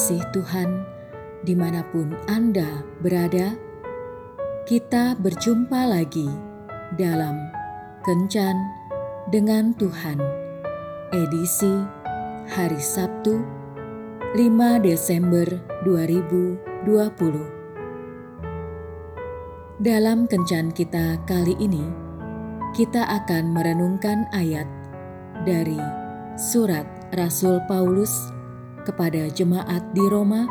kasih Tuhan, di mana pun Anda berada, kita berjumpa lagi dalam Kencan dengan Tuhan, edisi hari Sabtu 5 Desember 2020. Dalam Kencan kita kali ini, kita akan merenungkan ayat dari surat Rasul Paulus kepada jemaat di Roma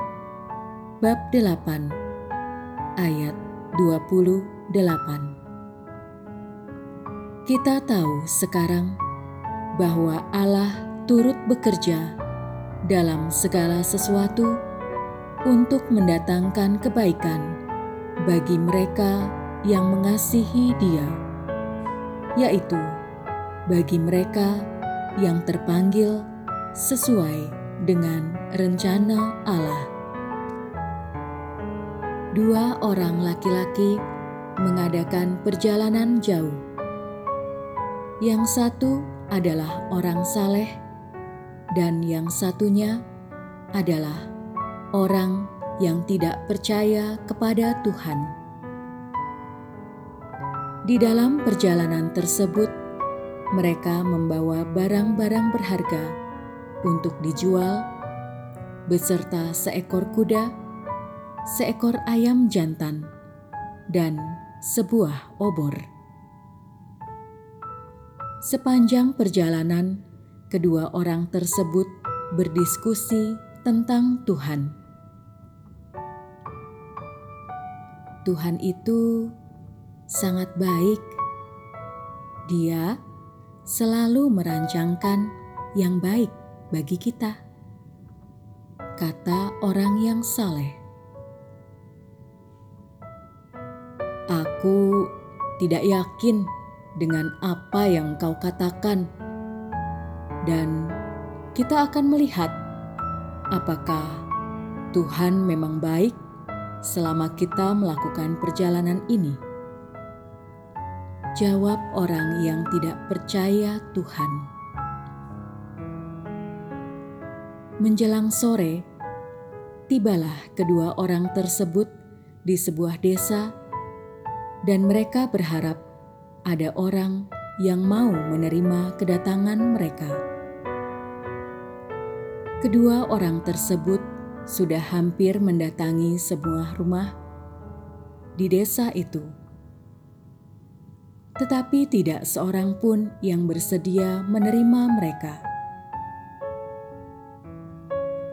bab 8 ayat 28. Kita tahu sekarang bahwa Allah turut bekerja dalam segala sesuatu untuk mendatangkan kebaikan bagi mereka yang mengasihi Dia, yaitu bagi mereka yang terpanggil sesuai dengan rencana Allah. Dua orang laki-laki mengadakan perjalanan jauh. Yang satu adalah orang saleh, dan yang satunya adalah orang yang tidak percaya kepada Tuhan. Di dalam perjalanan tersebut, mereka membawa barang-barang berharga untuk dijual, beserta seekor kuda, seekor ayam jantan, dan sebuah obor. Sepanjang perjalanan, kedua orang tersebut berdiskusi tentang Tuhan. Tuhan itu sangat baik. Dia selalu merancangkan yang baik bagi kita, kata orang yang saleh. Aku tidak yakin dengan apa yang kau katakan, dan kita akan melihat apakah Tuhan memang baik selama kita melakukan perjalanan ini. Jawab orang yang tidak percaya Tuhan. Menjelang sore, tibalah kedua orang tersebut di sebuah desa, dan mereka berharap ada orang yang mau menerima kedatangan mereka. Kedua orang tersebut sudah hampir mendatangi sebuah rumah di desa itu, tetapi tidak seorang pun yang bersedia menerima mereka.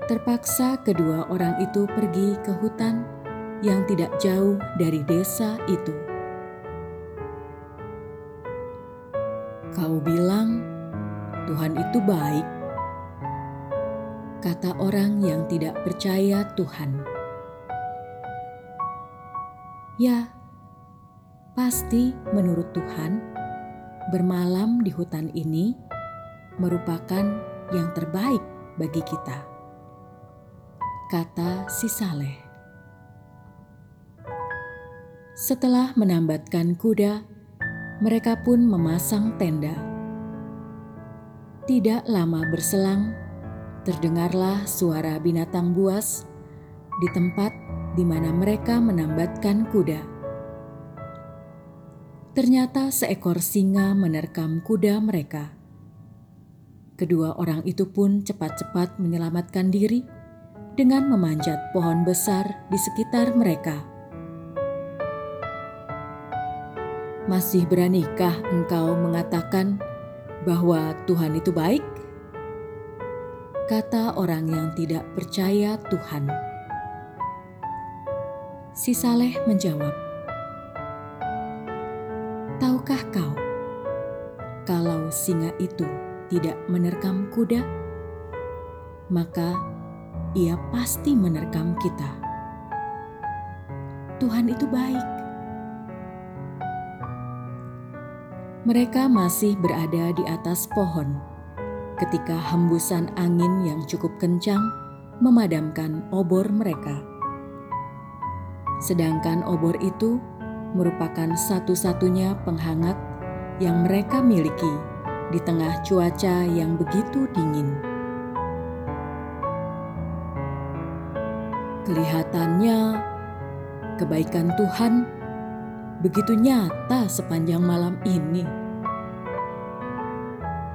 Terpaksa kedua orang itu pergi ke hutan yang tidak jauh dari desa itu. Kau bilang Tuhan itu baik, kata orang yang tidak percaya Tuhan. Ya, pasti menurut Tuhan, bermalam di hutan ini merupakan yang terbaik bagi kita kata si Saleh. Setelah menambatkan kuda, mereka pun memasang tenda. Tidak lama berselang, terdengarlah suara binatang buas di tempat di mana mereka menambatkan kuda. Ternyata seekor singa menerkam kuda mereka. Kedua orang itu pun cepat-cepat menyelamatkan diri dengan memanjat pohon besar di sekitar mereka. Masih beranikah engkau mengatakan bahwa Tuhan itu baik? Kata orang yang tidak percaya Tuhan. Si Saleh menjawab, Tahukah kau kalau singa itu tidak menerkam kuda, maka ia pasti menerkam kita. Tuhan itu baik. Mereka masih berada di atas pohon ketika hembusan angin yang cukup kencang memadamkan obor mereka. Sedangkan obor itu merupakan satu-satunya penghangat yang mereka miliki di tengah cuaca yang begitu dingin. Kelihatannya kebaikan Tuhan begitu nyata sepanjang malam ini.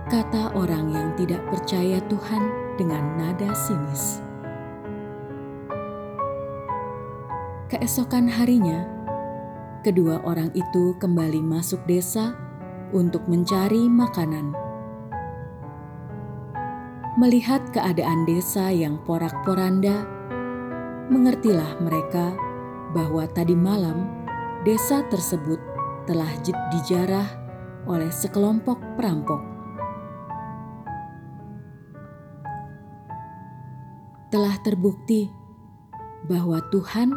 Kata orang yang tidak percaya Tuhan dengan nada sinis. Keesokan harinya, kedua orang itu kembali masuk desa untuk mencari makanan. Melihat keadaan desa yang porak-poranda, mengertilah mereka bahwa tadi malam desa tersebut telah dijarah oleh sekelompok perampok. Telah terbukti bahwa Tuhan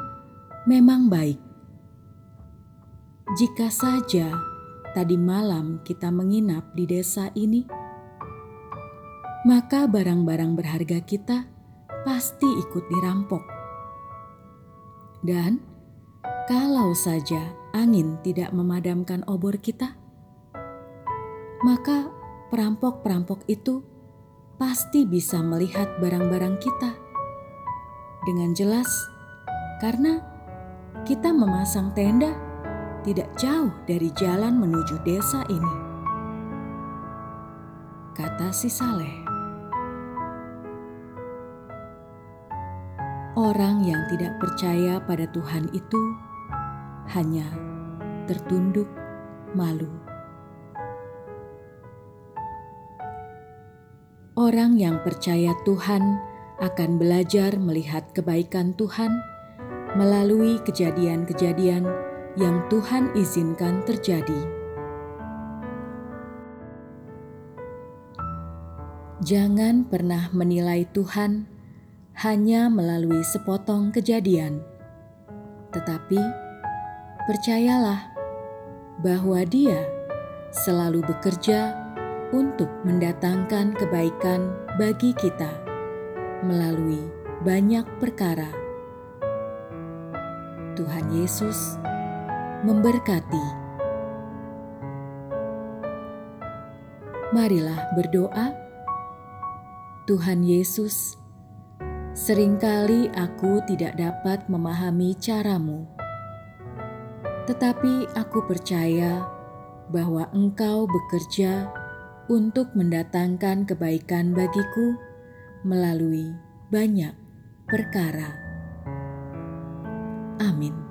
memang baik. Jika saja tadi malam kita menginap di desa ini, maka barang-barang berharga kita pasti ikut dirampok. Dan kalau saja angin tidak memadamkan obor kita, maka perampok-perampok itu pasti bisa melihat barang-barang kita dengan jelas, karena kita memasang tenda tidak jauh dari jalan menuju desa ini. Kata si Saleh. Orang yang tidak percaya pada Tuhan itu hanya tertunduk malu. Orang yang percaya Tuhan akan belajar melihat kebaikan Tuhan melalui kejadian-kejadian yang Tuhan izinkan terjadi. Jangan pernah menilai Tuhan hanya melalui sepotong kejadian, tetapi percayalah bahwa Dia selalu bekerja untuk mendatangkan kebaikan bagi kita melalui banyak perkara Tuhan Yesus memberkati. Marilah berdoa. Tuhan Yesus, sering kali aku tidak dapat memahami caramu, tetapi aku percaya bahwa Engkau bekerja untuk mendatangkan kebaikan bagiku melalui banyak perkara. Amin.